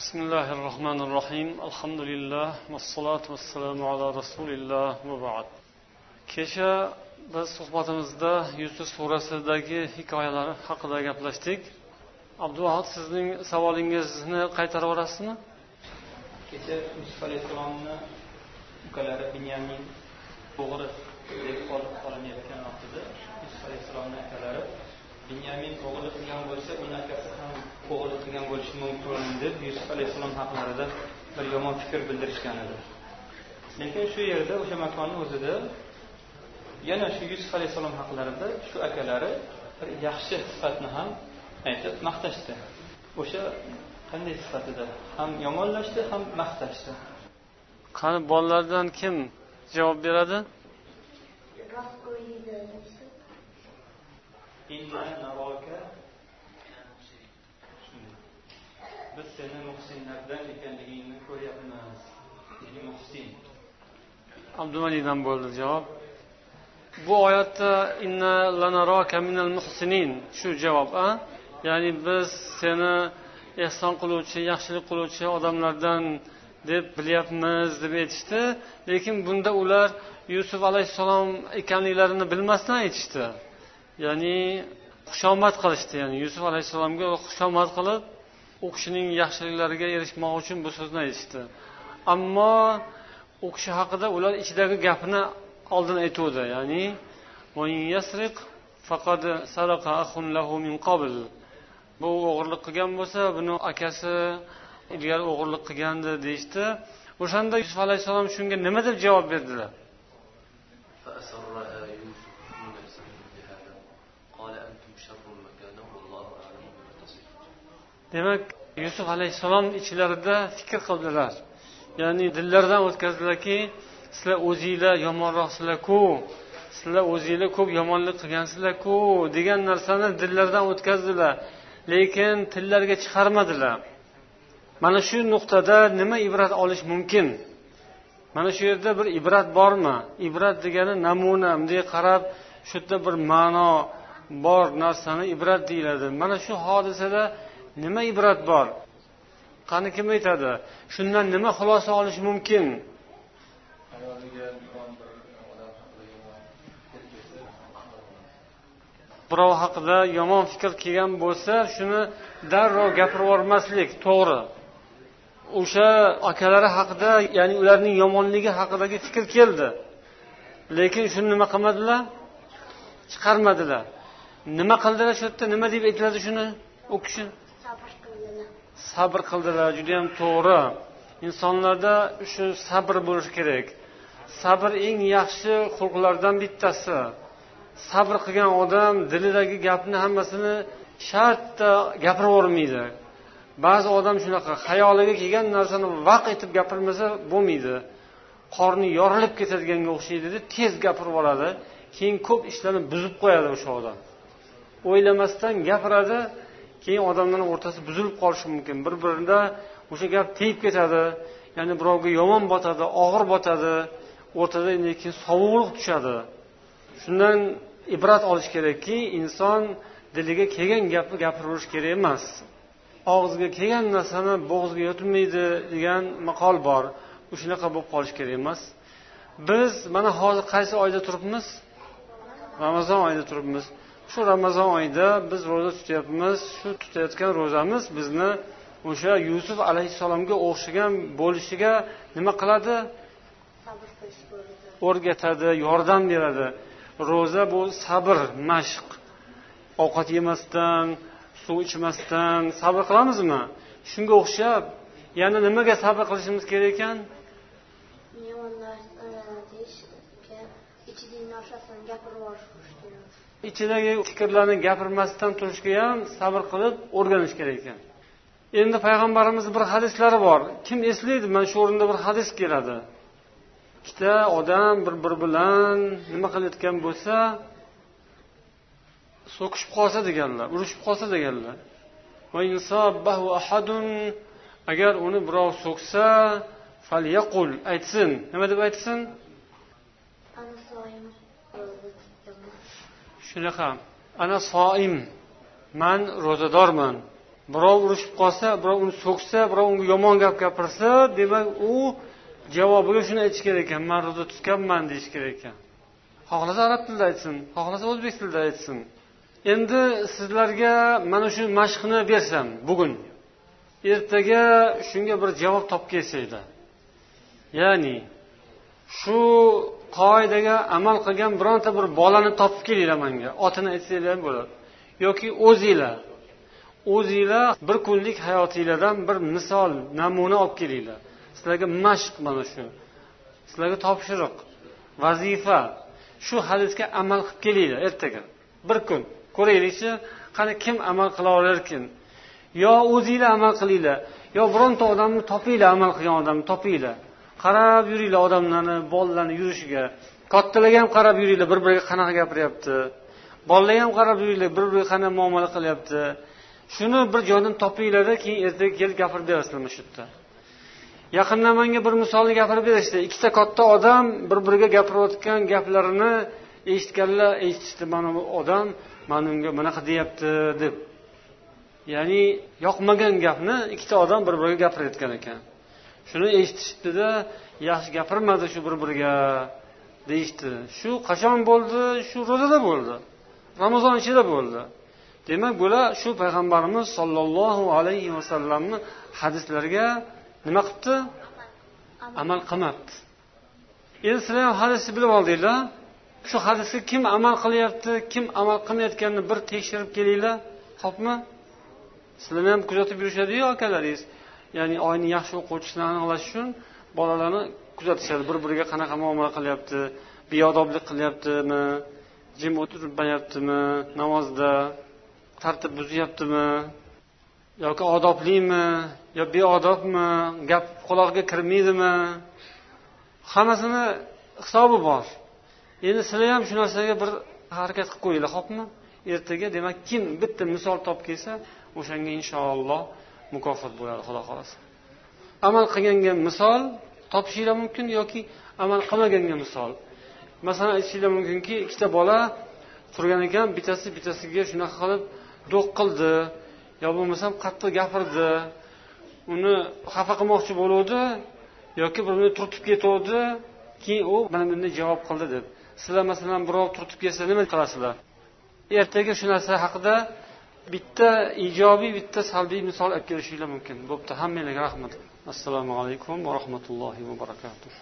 بسم الله الرحمن الرحيم الحمد لله والصلاة والسلام على رسول الله وبعد kecha biz suhbatimizda yusuf surasidagi hikoyalar haqida gaplashdik abduvahid sizning savolingizni qaytarib yuborasizmi kecha yusuf alayhissalomni ukalari binyamin o'g'ri deb olib qolinayotgan vaqtida yusuf alayhissalomni akalari binyamin o'g'irlik qilgan bo'lsa uni akasi ham o'g'irlik qilgan bo'lishi mumkin deb yusuf alayhissalom haqlarida bir yomon fikr bildirishgan edi. Lekin shu yerda o'sha makonni o'zida yana shu yusuf alayhissalom haqlarida shu akalari bir yaxshi sifatni ham aytib maqtashdi. O'sha qanday sifatida? Ham yomonlashdi ham maqtashdi. Qani bolalardan kim javob beradi? Inna naroka. Biz seni muhsinlardan ekanligingni ko'ryapmiz ya'ni muhsin. Abdumalikdan bo'ldi javob. Bu oyatda inna lanaroka minal muhsinin shu javob a? Ya'ni biz seni ehson qiluvchi yaxshilik qiluvchi odamlardan deb bilyapmiz deb aytishdi. Lekin bunda ular yusuf alayhissalom ekanliklarini bilmasdan aytishdi. Ya'ni xushomad qilishdi. Ya'ni yusuf alayhissalomga xushomad qilib u kishining yaxshiliklariga erishmoq uchun bu so'zni aytishdi. Ammo u kishi haqida ular ichidagi gapni oldin aytuvdi. Ya'ni bu o'g'irlik qilgan bo'lsa buni akasi ilgari o'g'irlik qilgandi deyishdi. O'shanda yusuf alayhissalom shunga nima deb javob berdilar? Demak yusuf alayhissalom ichlarida fikr qildilar. Ya'ni dillaridan o'tkazdilarki sizlar o'zinglar yomonroqsizlarku sizlar o'zinglar ko'p yomonlik qilgansizlarku degan narsani dillaridan o'tkazdilar. Lekin tillariga chiqarmadilar. Mana shu nuqtada nima ibrat olish mumkin? Mana shu yerda bir ibrat bormi? Ibrat degani namuna bunday qarab shu yerda bir ma'no bor narsani ibrat deyiladi. Mana shu hodisada nima ibrat bor? Qani kim aytadi? Shundan nima xulosa olish mumkin? Birov haqida yomon fikr kelgan bo'lsa shuni darrov gapirib yubormaslik to'g'ri. O'sha akalari haqida ya'ni ularning yomonligi haqidagi fikr keldi. Lekin shuni nima qilmadilar? Chiqarmadilar. Nima qildilar shu yerda? Nima deb aytiladi shuni u kishi? Sabr qildilar judayam to'g'ri. Insonlarda shu sabr bo'lishi kerak. Sabr eng yaxshi xulqlardan bittasi. Sabr qilgan odam dilidagi gapni hammasini shartta gapirib yubormaydi. Ba'zi odam shunaqa xayoliga kelgan narsani vaq etib gapirmasa bo'lmaydi. Qorni yorilib ketadiganga o'xshaydida tez gapirib yuboradi. Keyin ko'p ishlarni buzib qo'yadi o'sha odam. O'ylamasdan gapiradi keyin odamlarni o'rtasi buzilib qolishi mumkin. Bir birida o'sha gap tegib ketadi ya'ni birovga yomon botadi og'ir botadi o'rtada keyin sovuqlik tushadi. Shundan ibrat olish kerakki inson diliga kelgan gapni gapiraverish kerak emas. Og'ziga kelgan narsani bo'g'ziga yotilmaydi degan maqol bor. Shunaqa bo'lib qolish kerak emas. Biz mana hozir qaysi oyda turibmiz? Ramazon oyida turibmiz. Shu ramazon oyida biz ro'za tutyapmiz shu tutayotgan ro'zamiz bizni o'sha yusuf alayhissalomga o'xshagan bo'lishiga nima qiladi o'rgatadi yordam beradi ro'za bu sabr mashq ovqat yemasdan suv ichmasdan sabr qilamizmi shunga o'xshab yana nimaga sabr qilishimiz kerak ekan ichidagi fikrlarni gapirmasdan turishga ham sabr qilib o'rganish kerak ekan. Endi payg'ambarimizni bir hadislari bor. Kim eslaydi? Mana shu o'rinda bir hadis keladi. Ikkita odam bir biri bilan nima qilayotgan bo'lsa so'kishib qolsa deganlar urushib qolsa deganlar. Agar uni birov so'ksa falyaqul aytsin. Nima deb aytsin? Shunaqa. Ana soim. Man ro'zadorman. Birov urushib qolsa birov uni so'ksa birov unga yomon gap gapirsa demak u javobiga shuni aytish kerak ekan. Man ro'za tutganman deyish kerak ekan. Xohlasa arab tilida aytsin xohlasa o'zbek tilida aytsin. Endi sizlarga mana shu mashqni bersam bugun ertaga shunga bir javob topib kelsanglar. Ya'ni shu qoidaga amal qilgan bironta bir bolani topib kelinglar manga. Otini aytsanglar ham bo'ladi. Yoki o'zinglar. O'zinglar bir kunlik hayotinglardan bir misol namuna olib kelinglar. Sizlarga mashq mana shu. Sizlarga topshiriq vazifa. Shu hadisga amal qilib kelinglar ertaga. Bir kun. Ko'raylikchi qani kim amal qila olarkan yo o'zinglar amal qilinglar yo bironta odamni topinglar amal qilgan odamni topinglar. Qarab yuringlar odamlarni bolalarni yurishiga. Kattalarga ham qarab yuringlar bir biriga qanaqa gapiryapti. Bolalarga ham qarab yuringlar bir biriga qanaqa muomala qilyapti. Shuni bir joydan topinglarda keyin ertaga kelib gapirib berasizlar mana shu yerda. Yaqinda manga bir misolni gapirib berishdi ikkita katta odam bir biriga gapirayotgan gaplarini eshitganlar eshitishdi. Mana bu odam mana unga bunaqa deyapti deb. Ya'ni yoqmagan gapni ikkita odam bir biriga gapirayotgan ekan. Shuni eshitishibdida yaxshi gapirmadi shu bir biriga deyishdi. Shu qachon bo'ldi? Shu ro'zada bo'ldi. Ramazon ichida bo'ldi. Demak bular shu payg'ambarimiz sollallohu alayhi vasallamni hadislariga nima qilibdi? Amal. Qilmabdi. Endi sizlar ham hadisni bilib oldinglar. Shu hadisga kim amal qilyapti kim amal qilmayotganini bir tekshirib kelinglar. Xo'pmi sizlarni ham kuzatib yurishadiyu akalaringiz ya'ni oyni yaxshi o'quvchisini aniqlash uchun bolalarni kuzatishadi. Bir biriga qanaqa muomala qilyapti beodoblik qilyaptimi jim o'tirmayaptimi namozda tartib buzyaptimi yoki odoblimi yo beodobmi gap qulog'iga kirmaydimi? Hammasini hisobi bor. Endi sizlar ham shu narsaga bir harakat qilib qo'yinglar xo'pmi? Ertaga demak kim bitta misol topib kelsa o'shanga inshaalloh mukofot bo'ladi xudo xohlasa. Amal qilganga misol topishinglar mumkin yoki amal qilmaganga misol. Masalan aytishinglar mumkinki ikkita bola turgan ekan bittasi bittasiga shunaqa qilib do'q qildi yo bo'lmasam qattiq gapirdi. Uni xafa qilmoqchi bo'luvdi yoki birini turtib ketuvdi keyin u mana bunday javob qildi deb. Sizlar masalan birov turtib kelsa nima qilasizlar ertaga shu narsa haqida bitta ijobiy bitta salbiy misol olib kelishinglar mumkin. Bo'pti. Hammanglarga rahmat. Assalomu alaykum va rahmatullohi va barakatuh.